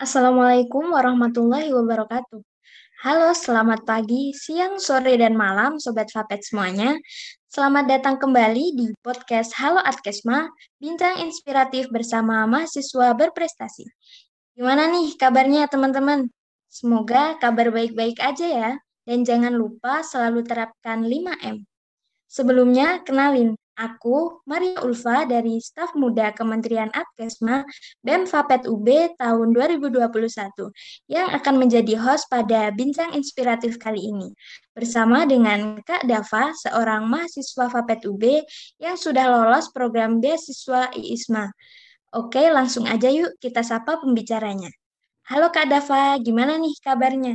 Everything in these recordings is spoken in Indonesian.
Assalamualaikum warahmatullahi wabarakatuh. Halo, selamat pagi, siang, sore, dan malam Sobat Vapet semuanya. Selamat datang kembali di podcast Halo Adkesma, bincang inspiratif bersama mahasiswa berprestasi. Gimana nih kabarnya teman-teman? Semoga kabar baik-baik aja ya. Dan jangan lupa selalu terapkan 5M. Sebelumnya, kenalin, Aku, Maria Ulfa dari staf muda Kementerian Adkesma BEM Fapet UB tahun 2021 yang akan menjadi host pada Bincang Inspiratif kali ini bersama dengan Kak Dava, seorang mahasiswa Fapet UB yang sudah lolos program beasiswa IISMA. Oke, langsung aja yuk kita sapa pembicaranya. Halo Kak Dava, gimana nih kabarnya?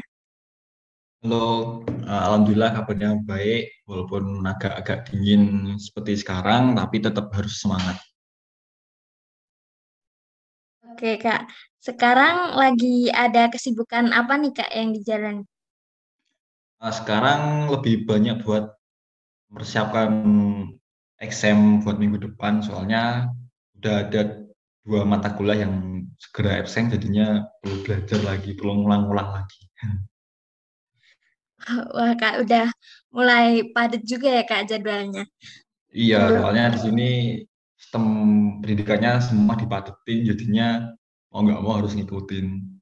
Halo, eh, Alhamdulillah kabarnya baik, walaupun agak-agak dingin seperti sekarang, tapi tetap harus semangat. Oke Kak, sekarang lagi ada kesibukan apa nih Kak yang dijalani? Nah, sekarang lebih banyak buat mempersiapkan exam buat minggu depan, soalnya udah ada dua mata kuliah yang segera absen, jadinya perlu belajar lagi, perlu ngulang-ngulang lagi. Wah Kak, udah mulai padat juga ya Kak jadwalnya. Iya, soalnya di sini sistem pendidikannya semua dipadetin, jadinya mau nggak mau harus ngikutin.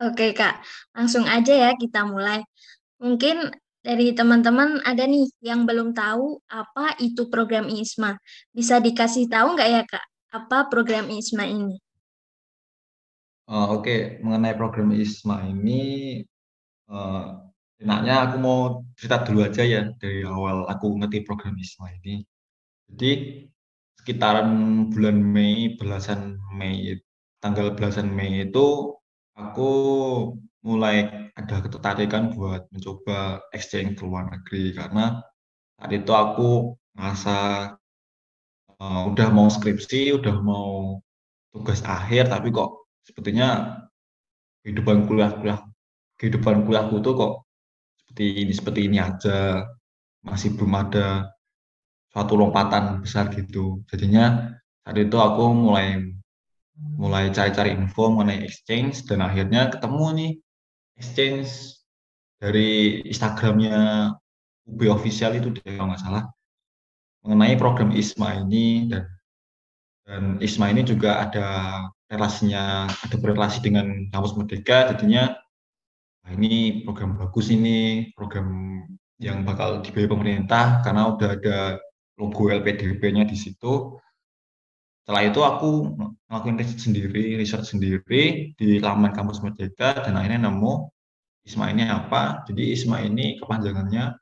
Oke Kak, langsung aja ya kita mulai. Mungkin dari teman-teman ada nih yang belum tahu apa itu program ISMA. Bisa dikasih tahu nggak ya Kak, apa program ISMA ini? Uh, Oke, okay. mengenai program ISMA ini uh, enaknya aku mau cerita dulu aja ya dari awal aku ngerti program ISMA ini. Jadi sekitaran bulan Mei, belasan Mei, tanggal belasan Mei itu aku mulai ada ketertarikan buat mencoba exchange ke luar negeri karena saat itu aku ngerasa uh, udah mau skripsi, udah mau tugas akhir, tapi kok sepertinya kehidupan kuliah-kuliah kehidupan kuliahku tuh kok seperti ini seperti ini aja. Masih belum ada suatu lompatan besar gitu. Jadinya saat itu aku mulai mulai cari-cari info mengenai exchange dan akhirnya ketemu nih exchange dari Instagramnya UB official itu deh kalau nggak salah mengenai program ISMA ini dan dan ISMA ini juga ada relasinya ada berrelasi dengan kampus Merdeka. Jadinya nah ini program bagus ini, program yang bakal dibayar pemerintah karena udah ada logo LPDP-nya di situ. Setelah itu aku ngelakuin riset sendiri, riset sendiri di laman kampus Merdeka dan akhirnya nemu ISMA ini apa. Jadi ISMA ini kepanjangannya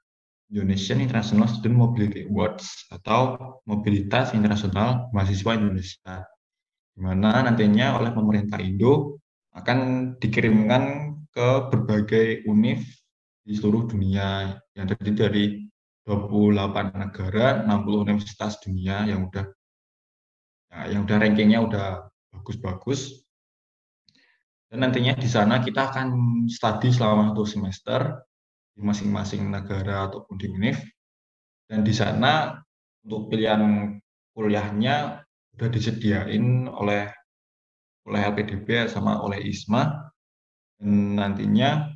Indonesian International Student Mobility Awards atau Mobilitas Internasional Mahasiswa Indonesia. Di mana nantinya oleh pemerintah Indo akan dikirimkan ke berbagai univ di seluruh dunia yang terdiri dari 28 negara, 60 universitas dunia yang udah ya, yang udah rankingnya udah bagus-bagus. Dan nantinya di sana kita akan studi selama satu semester di masing-masing negara ataupun di univ. Dan di sana untuk pilihan kuliahnya udah disediain oleh oleh LPDP sama oleh ISMA nantinya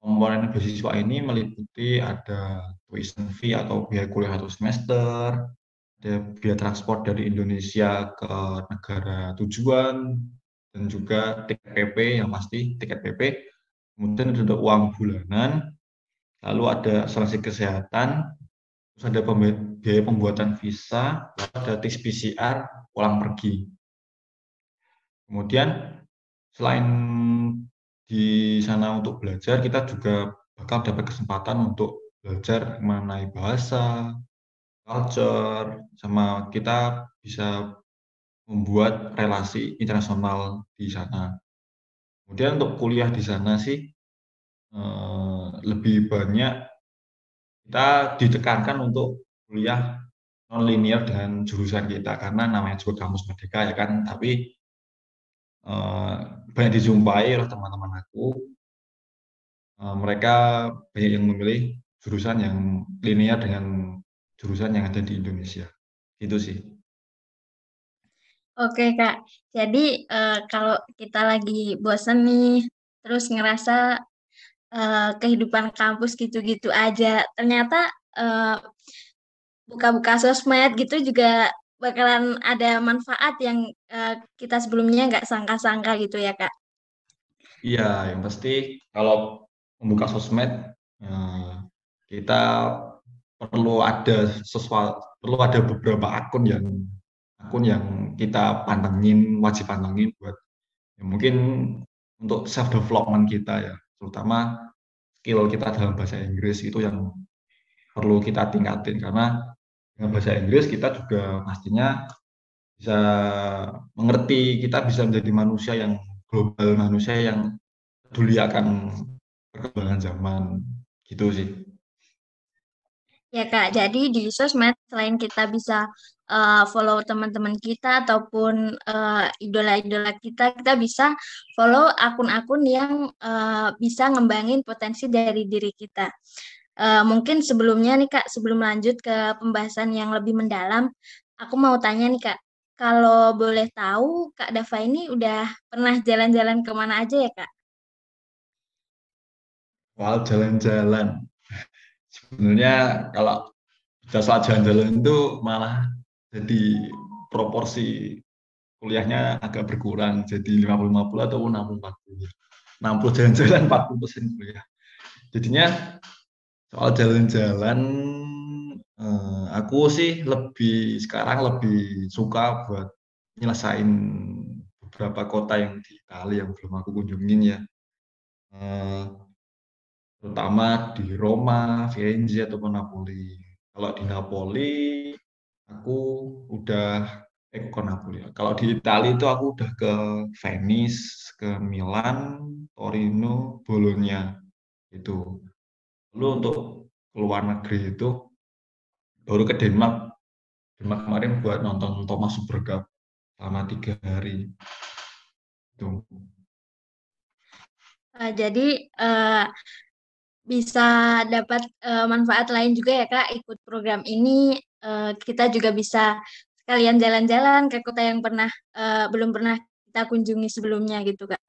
komponen beasiswa ini meliputi ada tuition fee atau biaya kuliah satu semester, ada biaya transport dari Indonesia ke negara tujuan, dan juga tiket PP yang pasti tiket PP, kemudian ada uang bulanan, lalu ada asuransi kesehatan, terus ada biaya pembuatan visa, lalu ada tes PCR pulang pergi. Kemudian selain di sana untuk belajar, kita juga bakal dapat kesempatan untuk belajar mengenai bahasa, culture, sama kita bisa membuat relasi internasional di sana. Kemudian untuk kuliah di sana sih eh, lebih banyak kita ditekankan untuk kuliah non linear dengan jurusan kita karena namanya juga kampus merdeka ya kan tapi Eh, banyak dijumpai oleh teman-teman aku. Eh, mereka banyak yang memilih jurusan yang linear dengan jurusan yang ada di Indonesia. Itu sih. Oke Kak, jadi uh, kalau kita lagi bosan nih, terus ngerasa uh, kehidupan kampus gitu-gitu aja, ternyata uh, buka-buka sosmed gitu juga bakalan ada manfaat yang uh, kita sebelumnya nggak sangka-sangka gitu ya Kak. Iya, yang pasti kalau membuka sosmed kita perlu ada sesuatu, perlu ada beberapa akun yang akun yang kita pantengin, wajib pantengin buat ya mungkin untuk self development kita ya, terutama skill kita dalam bahasa Inggris itu yang perlu kita tingkatin karena dengan bahasa Inggris kita juga pastinya bisa mengerti, kita bisa menjadi manusia yang global, manusia yang peduli akan perkembangan zaman gitu sih. Ya Kak, jadi di sosmed selain kita bisa uh, follow teman-teman kita ataupun uh, idola-idola kita, kita bisa follow akun-akun yang uh, bisa ngembangin potensi dari diri kita. Uh, mungkin sebelumnya nih Kak, sebelum lanjut ke pembahasan yang lebih mendalam, aku mau tanya nih Kak, kalau boleh tahu Kak Dava ini udah pernah jalan-jalan ke mana aja ya Kak? Wow, jalan-jalan. Sebenarnya kalau bisa soal jalan-jalan itu malah jadi proporsi kuliahnya agak berkurang. Jadi 50-50 atau 60-40 60 jalan-jalan 40 persen kuliah. Jadinya soal jalan-jalan eh, aku sih lebih sekarang lebih suka buat nyelesain beberapa kota yang di Italia yang belum aku kunjungin ya eh, terutama di Roma, Firenze ataupun Napoli. Kalau di Napoli aku udah eh ke Napoli. Kalau di Italia itu aku udah ke Venice, ke Milan, Torino, Bologna itu. Lalu untuk keluar negeri itu baru ke Denmark. Denmark kemarin buat nonton Thomas Supercup selama tiga hari. Itu. Uh, jadi uh, bisa dapat uh, manfaat lain juga ya Kak ikut program ini uh, kita juga bisa sekalian jalan-jalan ke kota yang pernah uh, belum pernah kita kunjungi sebelumnya gitu Kak.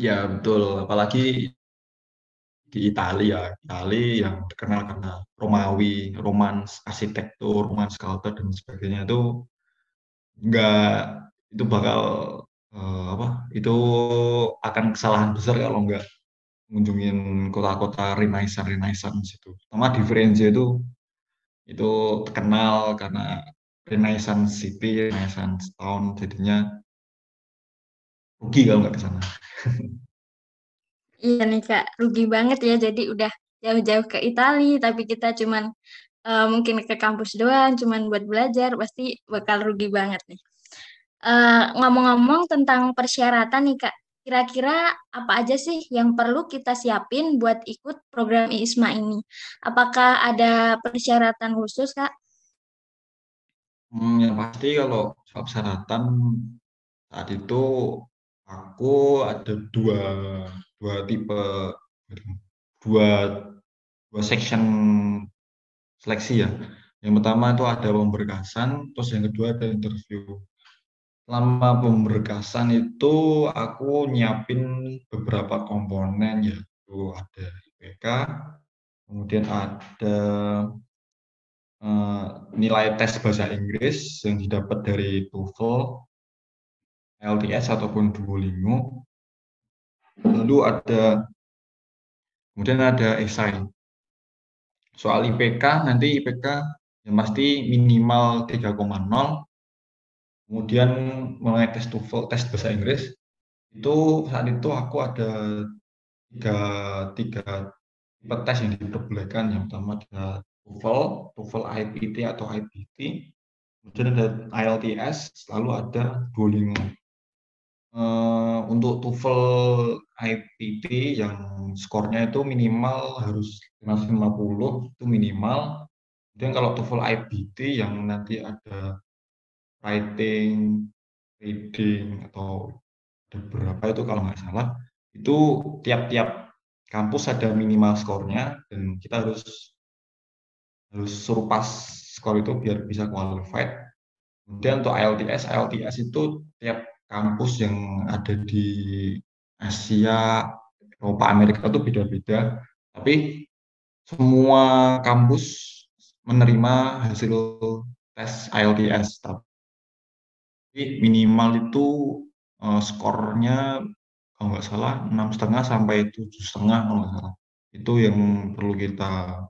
Ya betul apalagi di Italia Italia yang terkenal karena Romawi, romans, arsitektur, romans sculpture dan sebagainya itu enggak itu bakal uh, apa itu akan kesalahan besar kalau enggak ngunjungin kota-kota Renaissance Renaissance itu. Sama di Firenze itu itu terkenal karena Renaissance City, Renaissance Town, jadinya rugi kalau nggak ke sana. iya nih kak, rugi banget ya. Jadi udah jauh-jauh ke Italia, tapi kita cuman uh, mungkin ke kampus doang, cuman buat belajar, pasti bakal rugi banget nih. Eh, ngomong-ngomong uh, tentang persyaratan nih kak, Kira-kira apa aja sih yang perlu kita siapin buat ikut program ISMA ini? Apakah ada persyaratan khusus, Kak? Hmm, yang pasti kalau soal persyaratan saat itu aku ada dua dua tipe dua dua section seleksi ya. Yang pertama itu ada pemberkasan, terus yang kedua ada interview selama pemberkasan itu aku nyiapin beberapa komponen yaitu ada IPK, kemudian ada uh, nilai tes bahasa Inggris yang didapat dari TOEFL, LTS ataupun Duolingo. Lalu ada kemudian ada esai. Soal IPK nanti IPK yang pasti minimal 3,0 kemudian mengenai tes TOEFL, tes bahasa Inggris, itu saat itu aku ada tiga, tiga tipe tes yang diperbolehkan. Yang pertama ada TOEFL, TOEFL IPT atau IPT, kemudian ada IELTS, lalu ada Duolingo. Uh, untuk TOEFL IPT yang skornya itu minimal harus 50 itu minimal. Kemudian kalau TOEFL IPT yang nanti ada writing, reading atau ada berapa itu kalau nggak salah itu tiap-tiap kampus ada minimal skornya dan kita harus harus pas skor itu biar bisa qualified. Kemudian untuk IELTS, IELTS itu tiap kampus yang ada di Asia, Eropa, Amerika itu beda-beda. Tapi semua kampus menerima hasil tes IELTS. Tapi minimal itu uh, skornya kalau nggak salah enam setengah sampai tujuh setengah kalau nggak salah. Itu yang perlu kita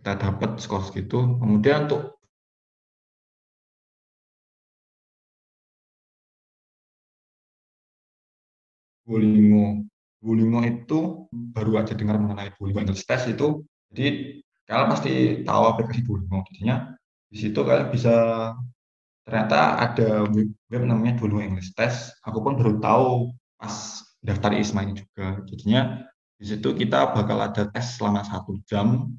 kita dapat skor segitu. Kemudian untuk Duolingo. Duolingo itu baru aja dengar mengenai Duolingo English Test itu. Jadi kalian pasti tahu aplikasi Duolingo. Jadinya di situ kalian bisa ternyata ada web, web namanya Duolingo English Test. Aku pun baru tahu pas daftar ISMA ini juga. Jadinya di situ kita bakal ada tes selama satu jam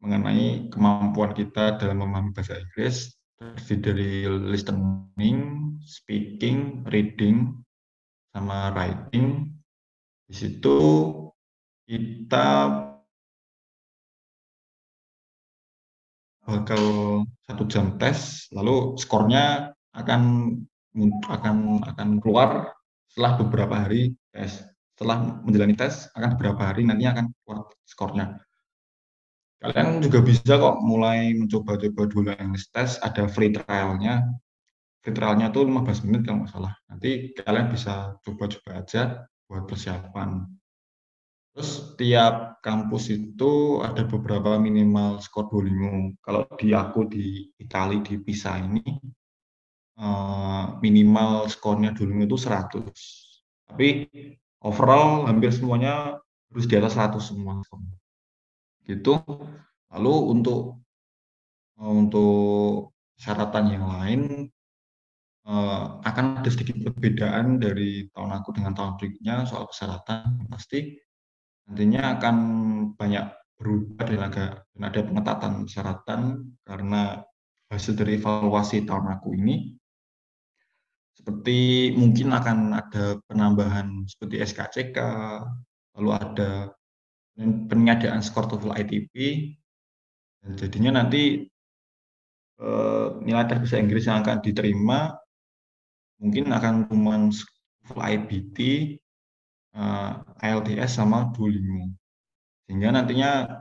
mengenai kemampuan kita dalam memahami bahasa Inggris terdiri dari listening, speaking, reading, sama writing. Di situ kita bakal satu jam tes, lalu skornya akan akan akan keluar setelah beberapa hari tes. Setelah menjalani tes akan beberapa hari nantinya akan keluar skornya. Kalian juga bisa kok mulai mencoba-coba dulu yang tes, ada free trialnya Fitralnya tuh 15 menit kalau nggak salah. Nanti kalian bisa coba-coba aja buat persiapan. Terus tiap kampus itu ada beberapa minimal skor Duolingo. Kalau di aku di Itali di Pisa ini eh, minimal skornya Duolingo itu 100. Tapi overall hampir semuanya harus di atas 100 semua. Gitu. Lalu untuk untuk syaratan yang lain uh, akan ada sedikit perbedaan dari tahun aku dengan tahun berikutnya soal persyaratan pasti. Nantinya akan banyak berubah dan agak dan ada pengetatan persyaratan karena hasil dari evaluasi tahun aku ini. Seperti mungkin akan ada penambahan seperti SKCK lalu ada pengadaan skor TOEFL ITP dan jadinya nanti eh, nilai tes bahasa Inggris yang akan diterima mungkin akan cuma full IBT, uh, eh, ILTS sama Duolingo. Sehingga nantinya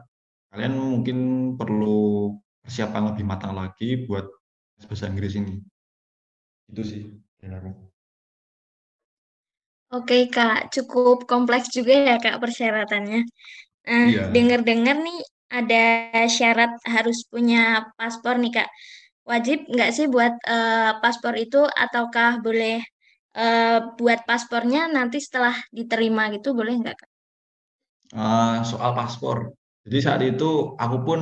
kalian mungkin perlu persiapan lebih matang lagi buat bahasa Inggris ini. Itu sih Oke Kak, cukup kompleks juga ya Kak persyaratannya. Nah, iya. dengar-dengar nih ada syarat harus punya paspor nih Kak wajib nggak sih buat uh, paspor itu? Ataukah boleh uh, buat paspornya nanti setelah diterima gitu boleh nggak? Uh, soal paspor, jadi saat itu aku pun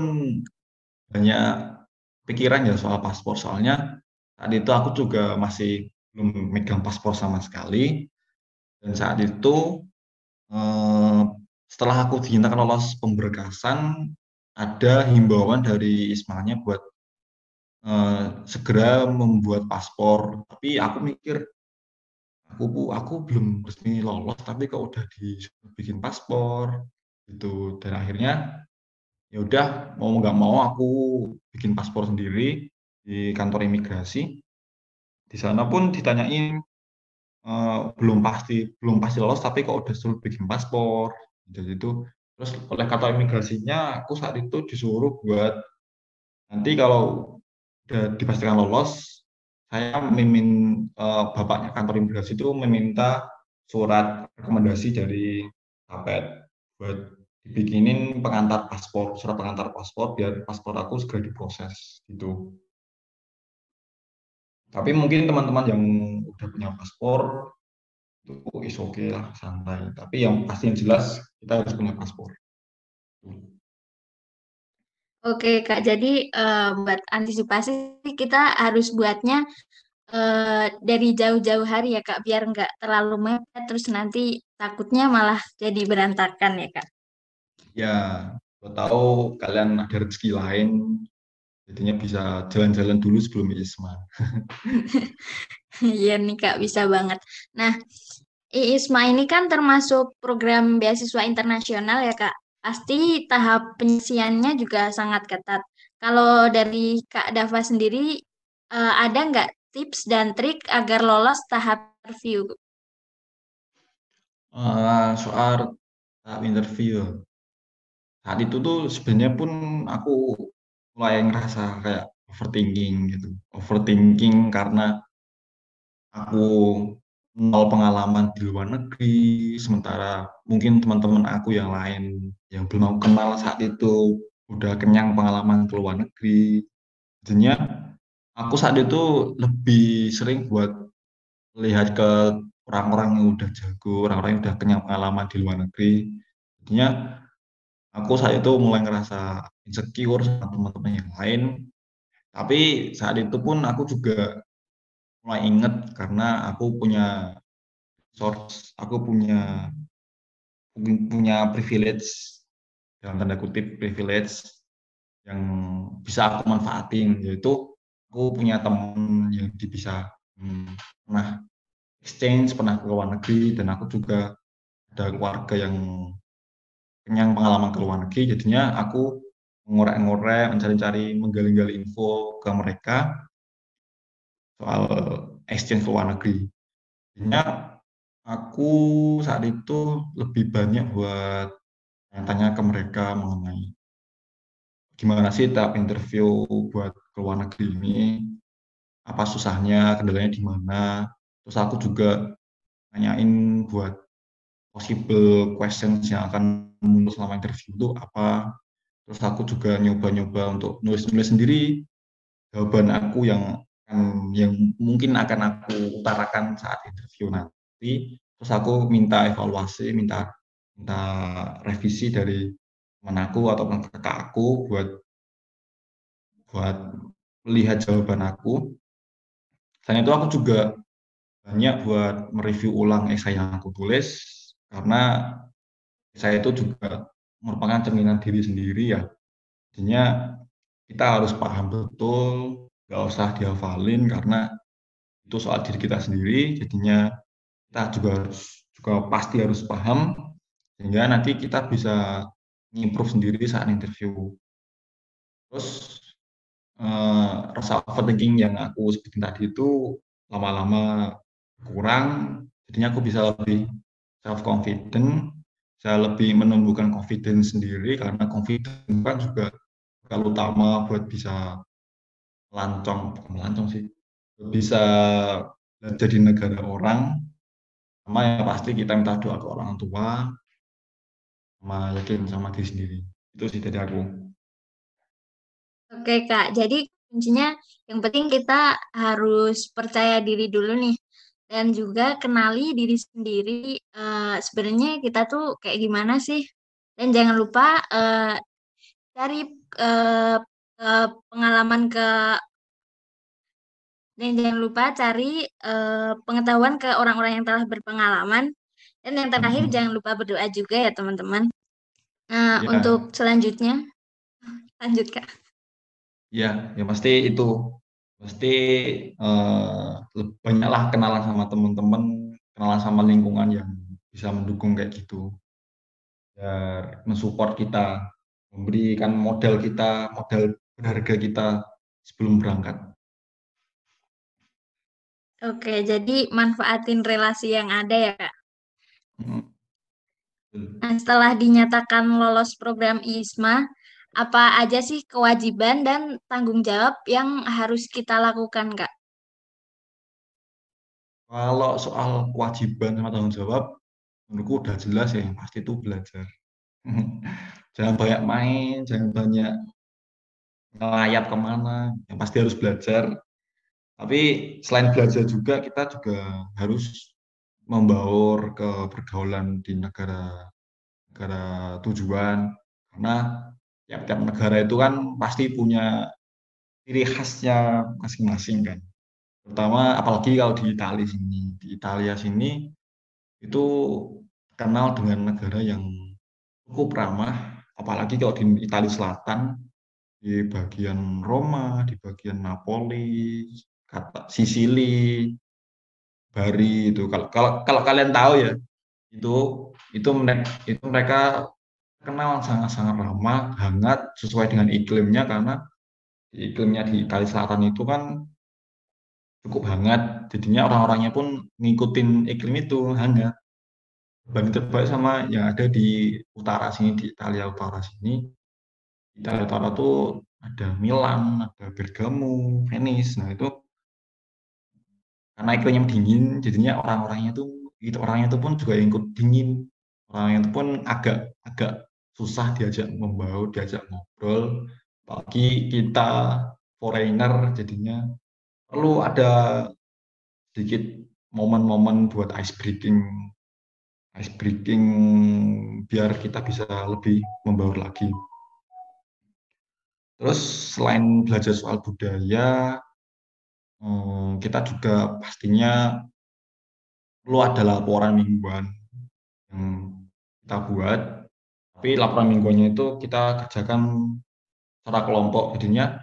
banyak pikiran ya soal paspor. Soalnya saat itu aku juga masih belum megang paspor sama sekali. Dan saat itu uh, setelah aku dinyatakan lolos pemberkasan ada himbauan dari Ismanya buat uh, segera membuat paspor. Tapi aku mikir, aku aku belum resmi lolos, tapi kok udah dibikin paspor gitu. Dan akhirnya ya udah mau nggak mau aku bikin paspor sendiri di kantor imigrasi. Di sana pun ditanyain uh, belum pasti belum pasti lolos, tapi kok udah suruh bikin paspor. Jadi itu terus oleh kantor imigrasinya aku saat itu disuruh buat nanti kalau dipastikan lolos, saya mimin uh, bapaknya kantor imigrasi itu meminta surat rekomendasi dari Kapet buat dibikinin pengantar paspor, surat pengantar paspor biar paspor aku segera diproses gitu. Tapi mungkin teman-teman yang udah punya paspor itu is okay lah santai. Tapi yang pasti yang jelas kita harus punya paspor. Oke Kak, jadi uh, buat antisipasi kita harus buatnya uh, dari jauh-jauh hari ya Kak, biar nggak terlalu mepet, terus nanti takutnya malah jadi berantakan ya Kak. Ya, lo tahu kalian ada rezeki lain, jadinya bisa jalan-jalan dulu sebelum ISMA. Iya nih Kak, bisa banget. Nah, ISMA ini kan termasuk program beasiswa internasional ya Kak pasti tahap penyisiannya juga sangat ketat. Kalau dari Kak Dava sendiri, uh, ada nggak tips dan trik agar lolos tahap interview? Uh, soal tahap interview, saat itu tuh sebenarnya pun aku mulai ngerasa kayak overthinking gitu. Overthinking karena aku nol pengalaman di luar negeri, sementara mungkin teman-teman aku yang lain yang belum aku kenal saat itu udah kenyang pengalaman ke luar negeri. Jadinya aku saat itu lebih sering buat lihat ke orang-orang yang udah jago, orang-orang yang udah kenyang pengalaman di luar negeri. Jadinya aku saat itu mulai ngerasa insecure sama teman-teman yang lain. Tapi saat itu pun aku juga mulai inget karena aku punya source, aku punya punya privilege dalam tanda kutip privilege yang bisa aku manfaatin yaitu aku punya teman yang bisa hmm, pernah exchange pernah ke luar negeri dan aku juga ada keluarga yang kenyang pengalaman ke luar negeri. Jadinya aku mengorek-ngorek mencari-cari menggali-gali info ke mereka soal exchange ke luar negeri. Jadinya aku saat itu lebih banyak buat tanya ke mereka mengenai gimana sih tahap interview buat ke luar negeri ini, apa susahnya, kendalanya di mana. Terus aku juga nanyain buat possible questions yang akan muncul selama interview itu apa. Terus aku juga nyoba-nyoba untuk nulis-nulis sendiri jawaban aku yang yang mungkin akan aku utarakan saat interview nanti. Terus aku minta evaluasi, minta minta revisi dari teman aku atau kakak aku buat buat melihat jawaban aku. Selain itu aku juga banyak buat mereview ulang esai yang aku tulis karena esai itu juga merupakan cerminan diri sendiri ya. Jadinya kita harus paham betul nggak usah dihafalin karena itu soal diri kita sendiri jadinya kita juga harus juga pasti harus paham sehingga nanti kita bisa improve sendiri saat interview. Terus eh, rasa overthinking yang aku sebutin tadi itu lama-lama kurang jadinya aku bisa lebih self confident saya lebih menumbuhkan confidence sendiri karena confidence kan juga kalau utama buat bisa Lancong, bukan melancong sih, bisa jadi negara orang, sama yang pasti kita minta doa ke orang tua, sama yakin sama diri sendiri. Itu sih dari aku. Oke Kak, jadi kuncinya yang penting kita harus percaya diri dulu nih dan juga kenali diri sendiri uh, sebenarnya kita tuh kayak gimana sih dan jangan lupa uh, cari uh, uh, pengalaman ke dan jangan lupa cari uh, pengetahuan ke orang-orang yang telah berpengalaman dan yang terakhir hmm. jangan lupa berdoa juga ya teman-teman nah ya. untuk selanjutnya lanjut kak ya ya pasti itu pasti uh, banyaklah kenalan sama teman-teman kenalan sama lingkungan yang bisa mendukung kayak gitu biar mensupport kita memberikan modal kita modal berharga kita sebelum berangkat. Oke, jadi manfaatin relasi yang ada ya, Kak. Hmm. Nah, setelah dinyatakan lolos program ISMA, apa aja sih kewajiban dan tanggung jawab yang harus kita lakukan, Kak? Kalau soal kewajiban sama tanggung jawab, menurutku udah jelas ya, yang pasti itu belajar. jangan banyak main, jangan banyak ngelayap ke mana, yang pasti harus belajar. Tapi selain belajar juga kita juga harus membaur ke pergaulan di negara negara tujuan karena tiap-tiap negara itu kan pasti punya ciri khasnya masing-masing kan. Terutama apalagi kalau di Italia sini, di Italia sini itu kenal dengan negara yang cukup ramah, apalagi kalau di Italia Selatan di bagian Roma, di bagian Napoli, kata Sisili, Bari itu. Kalau kalau, kalau kalian tahu ya, itu itu itu mereka kenal sangat-sangat ramah, hangat sesuai dengan iklimnya karena iklimnya di Italia Selatan itu kan cukup hangat, jadinya orang-orangnya pun ngikutin iklim itu hangat. Berbanding terbalik sama yang ada di utara sini, di Italia utara sini. Italia utara tuh ada Milan, ada Bergamo, Venice. Nah itu karena iklimnya dingin, jadinya orang-orangnya tuh itu orangnya itu pun juga ikut dingin. Orangnya itu pun agak agak susah diajak membaur, diajak ngobrol. Apalagi kita foreigner jadinya perlu ada sedikit momen-momen buat ice breaking ice breaking biar kita bisa lebih membaur lagi. Terus selain belajar soal budaya, eh, kita juga pastinya perlu ada laporan mingguan yang kita buat. Tapi laporan mingguannya itu kita kerjakan secara kelompok. Jadinya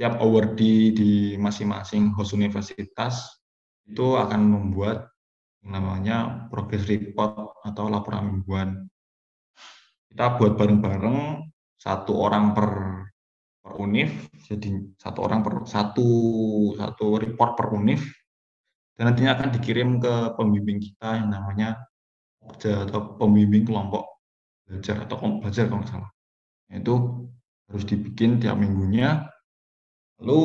tiap awardee di masing-masing host universitas itu akan membuat namanya progress report atau laporan mingguan. Kita buat bareng-bareng satu orang per per univ, jadi satu orang per satu satu report per univ, dan nantinya akan dikirim ke pembimbing kita yang namanya atau pembimbing kelompok belajar atau kelompok belajar kalau nggak salah. Itu harus dibikin tiap minggunya. Lalu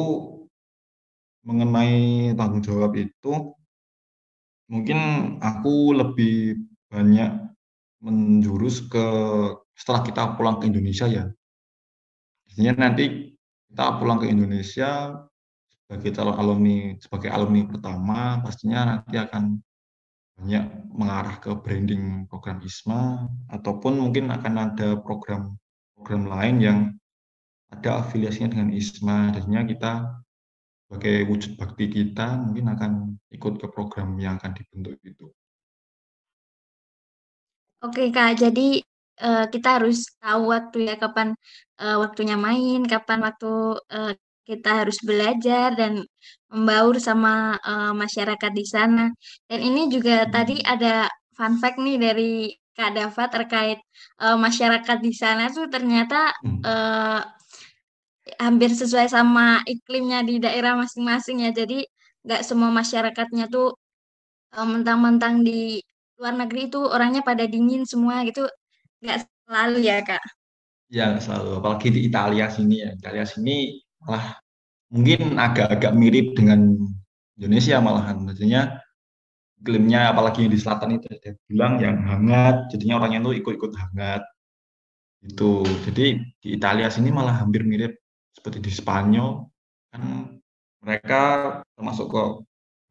mengenai tanggung jawab itu mungkin aku lebih banyak menjurus ke setelah kita pulang ke Indonesia ya. Artinya nanti kita pulang ke Indonesia sebagai calon alumni sebagai alumni pertama pastinya nanti akan banyak mengarah ke branding program ISMA ataupun mungkin akan ada program program lain yang ada afiliasinya dengan ISMA. Jadinya kita sebagai wujud bakti kita mungkin akan ikut ke program yang akan dibentuk itu. Oke Kak, jadi uh, kita harus tahu waktu ya kapan uh, waktunya main, kapan waktu uh, kita harus belajar dan membaur sama uh, masyarakat di sana. Dan ini juga hmm. tadi ada fun fact nih dari Kak Dava terkait uh, masyarakat di sana tuh ternyata hmm. uh, hampir sesuai sama iklimnya di daerah masing-masing ya. Jadi nggak semua masyarakatnya tuh eh, mentang-mentang di luar negeri itu orangnya pada dingin semua gitu. Nggak selalu ya kak? Ya selalu. Apalagi di Italia sini ya. Italia sini malah mungkin agak-agak mirip dengan Indonesia malahan. Maksudnya iklimnya apalagi di selatan itu ada bilang yang hangat, jadinya orangnya itu ikut-ikut hangat. Itu. Jadi di Italia sini malah hampir mirip seperti di Spanyol kan mereka termasuk ke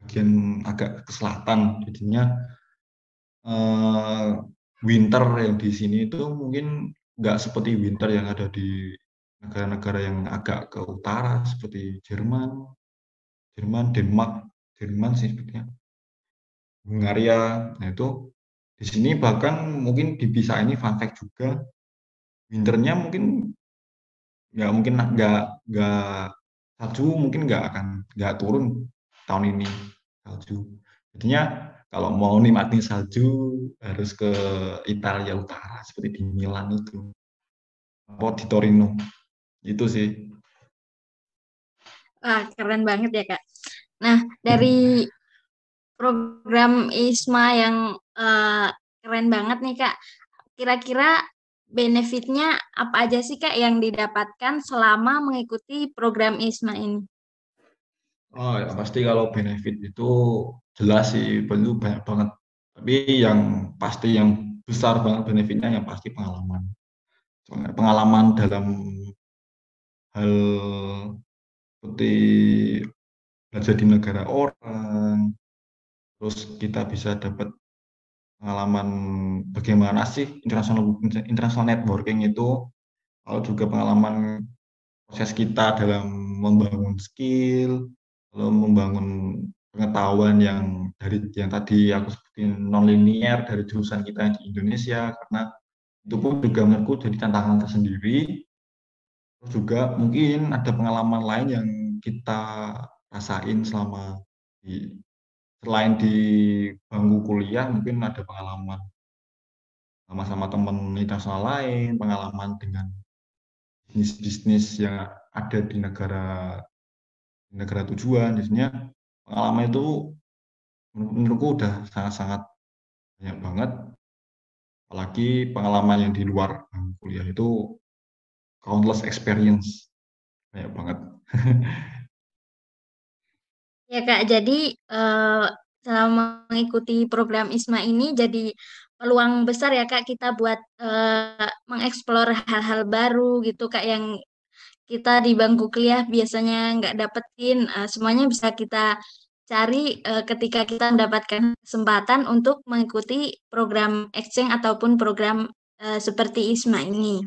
bagian agak ke selatan jadinya uh, winter yang di sini itu mungkin nggak seperti winter yang ada di negara-negara yang agak ke utara seperti Jerman, Jerman, Denmark, Jerman sih sebetulnya, Hungaria. Nah itu di sini bahkan mungkin bisa ini fun fact juga, winternya mungkin nggak mungkin nggak nggak salju mungkin nggak akan nggak turun tahun ini salju jadinya kalau mau nikmatin salju harus ke Italia Utara seperti di Milan itu. Atau di Torino. Itu sih. Wah, keren banget ya kak. Nah dari program ISMA yang uh, keren banget nih kak. Kira-kira benefitnya apa aja sih Kak yang didapatkan selama mengikuti program ISMA ini? Oh ya pasti kalau benefit itu jelas sih perlu banyak banget. Tapi yang pasti yang besar banget benefitnya yang pasti pengalaman. Pengalaman dalam hal seperti belajar di negara orang, terus kita bisa dapat pengalaman bagaimana sih international international networking itu, lalu juga pengalaman proses kita dalam membangun skill, lalu membangun pengetahuan yang dari yang tadi aku sebutin non-linear dari jurusan kita di Indonesia, karena itu pun juga menurutku jadi tantangan tersendiri. Terus juga mungkin ada pengalaman lain yang kita rasain selama di selain di bangku kuliah mungkin ada pengalaman sama-sama teman internasional lain, pengalaman dengan bisnis-bisnis yang ada di negara negara tujuan. Jadinya pengalaman itu menurutku udah sangat-sangat banyak banget. Apalagi pengalaman yang di luar kuliah itu countless experience. Banyak banget. Ya Kak, jadi selama mengikuti program ISMA ini jadi peluang besar ya Kak kita buat mengeksplor hal-hal baru gitu Kak yang kita di bangku kuliah biasanya nggak dapetin uh, semuanya bisa kita cari uh, ketika kita mendapatkan kesempatan untuk mengikuti program exchange ataupun program uh, seperti ISMA ini.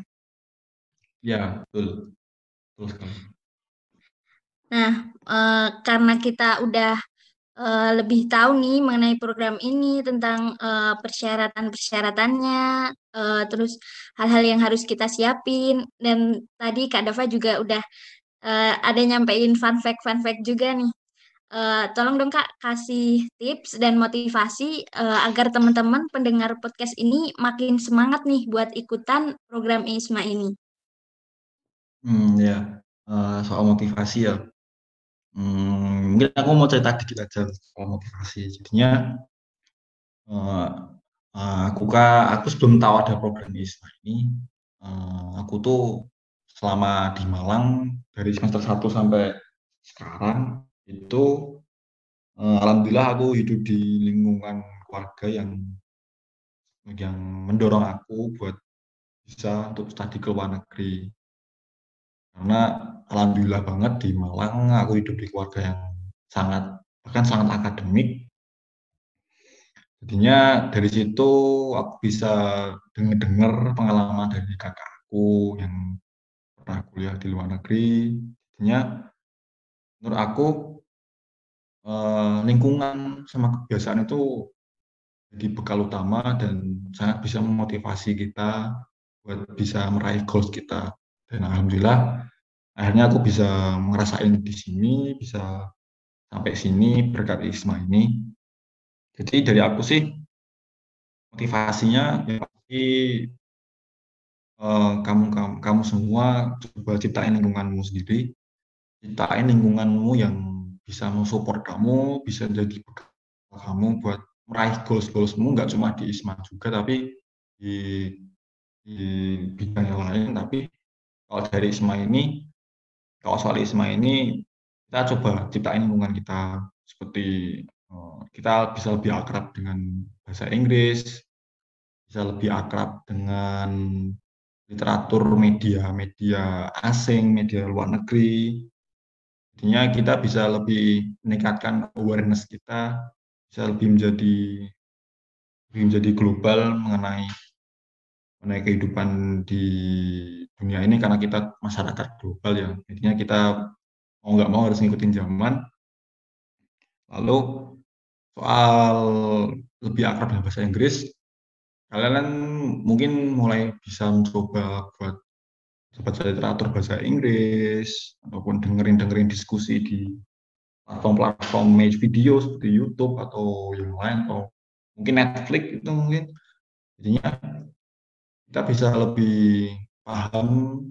Ya, betul. Betul sekali. Nah, uh, karena kita udah uh, lebih tahu nih mengenai program ini tentang uh, persyaratan-persyaratannya, uh, terus hal-hal yang harus kita siapin. Dan tadi Kak Dava juga udah uh, ada nyampein fun fact-fun fact juga nih. Uh, tolong dong Kak kasih tips dan motivasi uh, agar teman-teman pendengar podcast ini makin semangat nih buat ikutan program ISMA ini. Hmm, ya, uh, soal motivasi ya. Hmm, mungkin aku mau cerita dikit aja soal motivasi. Jadinya uh, uh, aku kak, aku sebelum tahu ada program ISMA ini, uh, aku tuh selama di Malang dari semester 1 sampai sekarang itu uh, alhamdulillah aku hidup di lingkungan keluarga yang yang mendorong aku buat bisa untuk studi ke luar negeri. Karena alhamdulillah banget di Malang aku hidup di keluarga yang sangat bahkan sangat akademik. Jadinya dari situ aku bisa dengar-dengar pengalaman dari kakakku yang pernah kuliah di luar negeri. Jadinya menurut aku eh, lingkungan sama kebiasaan itu jadi bekal utama dan sangat bisa memotivasi kita buat bisa meraih goals kita. Dan alhamdulillah akhirnya aku bisa ngerasain di sini, bisa sampai sini berkat ISMA ini. Jadi dari aku sih motivasinya ya pasti uh, kamu, kamu kamu semua coba ciptain lingkunganmu sendiri, ciptain lingkunganmu yang bisa mensupport kamu, bisa jadi kamu buat meraih goals-goalsmu. Nggak cuma di ISMA juga tapi di di bidang yang lain. Tapi kalau dari ISMA ini, kalau soal ISMA ini, kita coba ciptain lingkungan kita seperti eh, kita bisa lebih akrab dengan bahasa Inggris, bisa lebih akrab dengan literatur media-media asing, media luar negeri. Jadinya kita bisa lebih meningkatkan awareness kita, bisa lebih menjadi lebih menjadi global mengenai mengenai kehidupan di dunia ini karena kita masyarakat global ya. Intinya kita mau nggak mau harus ngikutin zaman. Lalu soal lebih akrab dengan bahasa Inggris kalian mungkin mulai bisa mencoba buat baca literatur bahasa Inggris ataupun dengerin dengerin diskusi di platform-platform video seperti YouTube atau yang lain atau mungkin Netflix itu mungkin. Jadinya kita bisa lebih paham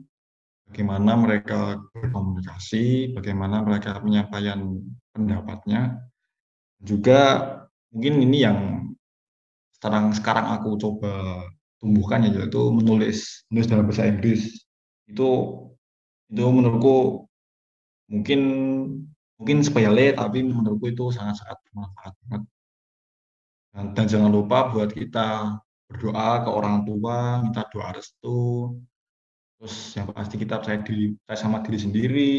bagaimana mereka berkomunikasi, bagaimana mereka menyampaikan pendapatnya. Juga mungkin ini yang sekarang sekarang aku coba tumbuhkan ya yaitu menulis menulis dalam bahasa Inggris. Itu itu menurutku mungkin mungkin sepele tapi menurutku itu sangat-sangat bermanfaat banget. Dan, dan jangan lupa buat kita berdoa ke orang tua, minta doa restu. Terus yang pasti kita percaya diri, percaya sama diri sendiri,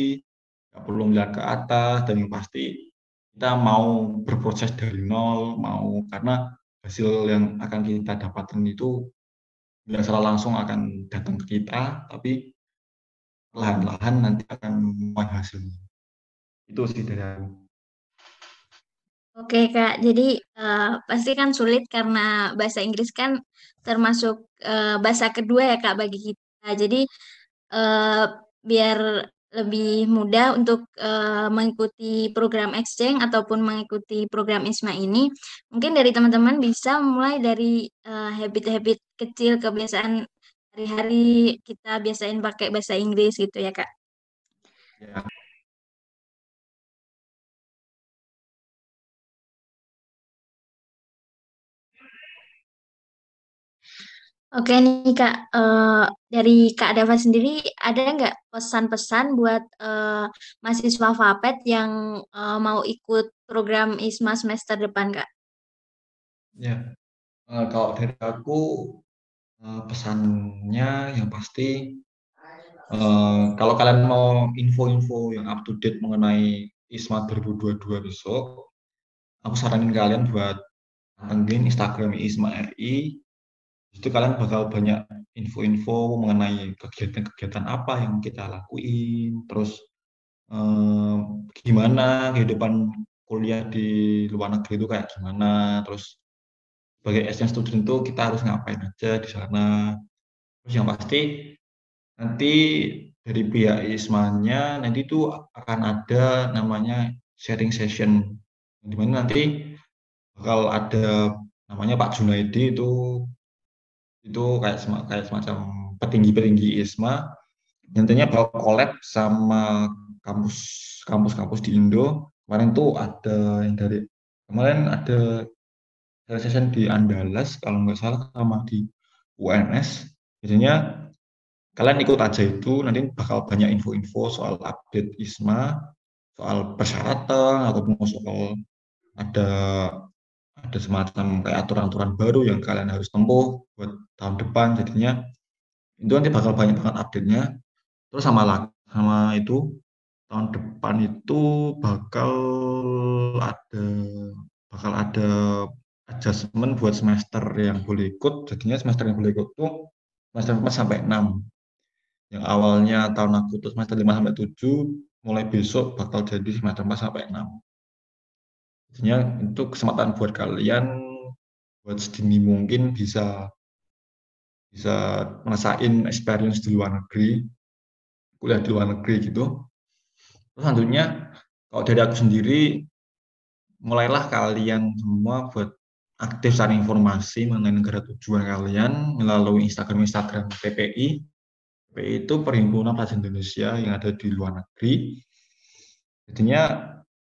nggak perlu melihat ke atas, dan yang pasti kita mau berproses dari nol, mau karena hasil yang akan kita dapatkan itu tidak secara langsung akan datang ke kita, tapi perlahan-lahan nanti akan hasilnya. Itu sih dari. Oke Kak, jadi uh, pasti kan sulit karena bahasa Inggris kan termasuk uh, bahasa kedua ya Kak bagi kita. Jadi uh, biar lebih mudah untuk uh, mengikuti program exchange ataupun mengikuti program ISMA ini, mungkin dari teman-teman bisa mulai dari habit-habit uh, kecil kebiasaan hari-hari kita biasain pakai bahasa Inggris gitu ya Kak. Ya. Oke nih Kak, eh, dari Kak Dava sendiri ada nggak pesan-pesan buat eh, mahasiswa FAPET yang eh, mau ikut program ISMA semester depan Kak? Ya, uh, kalau dari aku uh, pesannya yang pasti uh, kalau kalian mau info-info yang up to date mengenai ISMA 2022 besok, aku saranin kalian buat pantengin Instagram ISMA RI. Itu kalian bakal banyak info-info mengenai kegiatan-kegiatan apa yang kita lakuin, terus eh, gimana kehidupan kuliah di luar negeri itu kayak gimana, terus sebagai exchange student itu kita harus ngapain aja di sana. Terus yang pasti nanti dari pihak ISMA-nya nanti itu akan ada namanya sharing session di mana nanti bakal ada namanya Pak Junaidi itu itu kayak kayak semacam petinggi-petinggi ISMA nantinya bakal collab sama kampus kampus-kampus di Indo. Kemarin tuh ada yang dari kemarin ada session di Andalas kalau nggak salah sama di UNS biasanya kalian ikut aja itu nanti bakal banyak info-info soal update ISMA soal persyaratan ataupun soal ada ada semacam kayak aturan-aturan baru yang kalian harus tempuh buat tahun depan jadinya. Itu nanti bakal banyak banget update-nya. Terus sama lagi sama itu tahun depan itu bakal ada bakal ada adjustment buat semester yang boleh ikut. Jadinya semester yang boleh ikut tuh semester 4 sampai 6 yang awalnya tahun aku tuh semester 5 sampai 7 mulai besok bakal jadi semester 4 sampai 6 Itu kesempatan buat kalian buat sedini mungkin bisa bisa ngerasain experience di luar negeri, kuliah di luar negeri gitu. Terus selanjutnya kalau dari aku sendiri mulailah kalian semua buat aktif cari informasi mengenai negara tujuan kalian melalui Instagram Instagram PPI. PPI itu Perhimpunan Pelajar Indonesia yang ada di luar negeri. Jadinya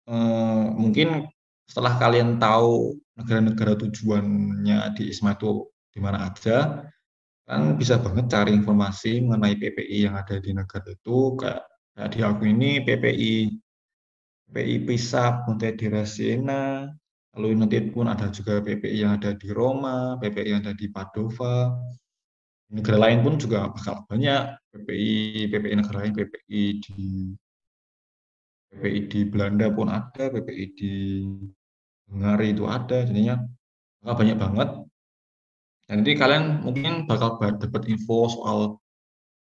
eh, mungkin setelah kalian tahu negara-negara tujuannya di ISMA itu di mana aja, kan bisa banget cari informasi mengenai PPI yang ada di negara itu kayak, kayak di aku ini PPI PPI Pisa Ponte di Rasena lalu nanti pun ada juga PPI yang ada di Roma PPI yang ada di Padova negara lain pun juga bakal banyak PPI PPI negara lain PPI di PPI di Belanda pun ada PPI di Hungari itu ada jadinya. Bakal banyak banget. Dan nanti kalian mungkin bakal dapat info soal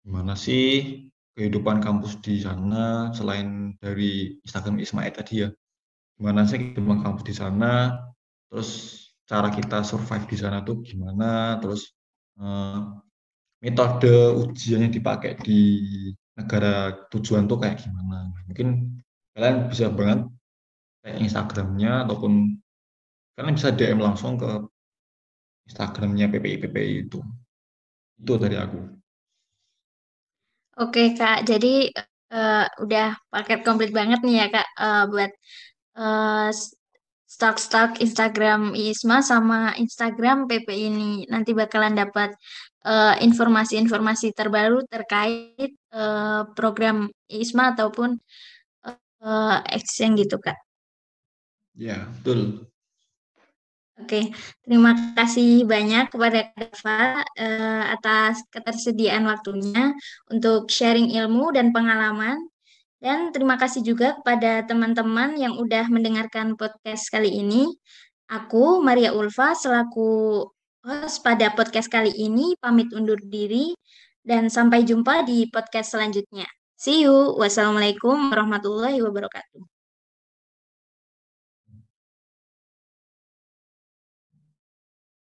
gimana sih kehidupan kampus di sana selain dari Instagram Ismail tadi ya. Gimana sih kehidupan kampus di sana terus cara kita survive di sana tuh gimana terus eh, metode ujian yang dipakai di negara tujuan tuh kayak gimana. Mungkin kalian bisa banget kayak Instagramnya ataupun kalian bisa DM langsung ke Instagramnya PPI PPI itu itu dari aku Oke Kak, jadi uh, udah paket komplit banget nih ya Kak uh, buat uh, stok-stok Instagram ISMA sama Instagram PPI ini. Nanti bakalan dapat informasi-informasi uh, terbaru terkait uh, program ISMA ataupun uh, exchange gitu Kak. Ya, betul. Oke, terima kasih banyak kepada Dava uh, atas ketersediaan waktunya untuk sharing ilmu dan pengalaman. Dan terima kasih juga kepada teman-teman yang udah mendengarkan podcast kali ini. Aku, Maria Ulfa, selaku host pada podcast kali ini, pamit undur diri dan sampai jumpa di podcast selanjutnya. See you. Wassalamualaikum warahmatullahi wabarakatuh.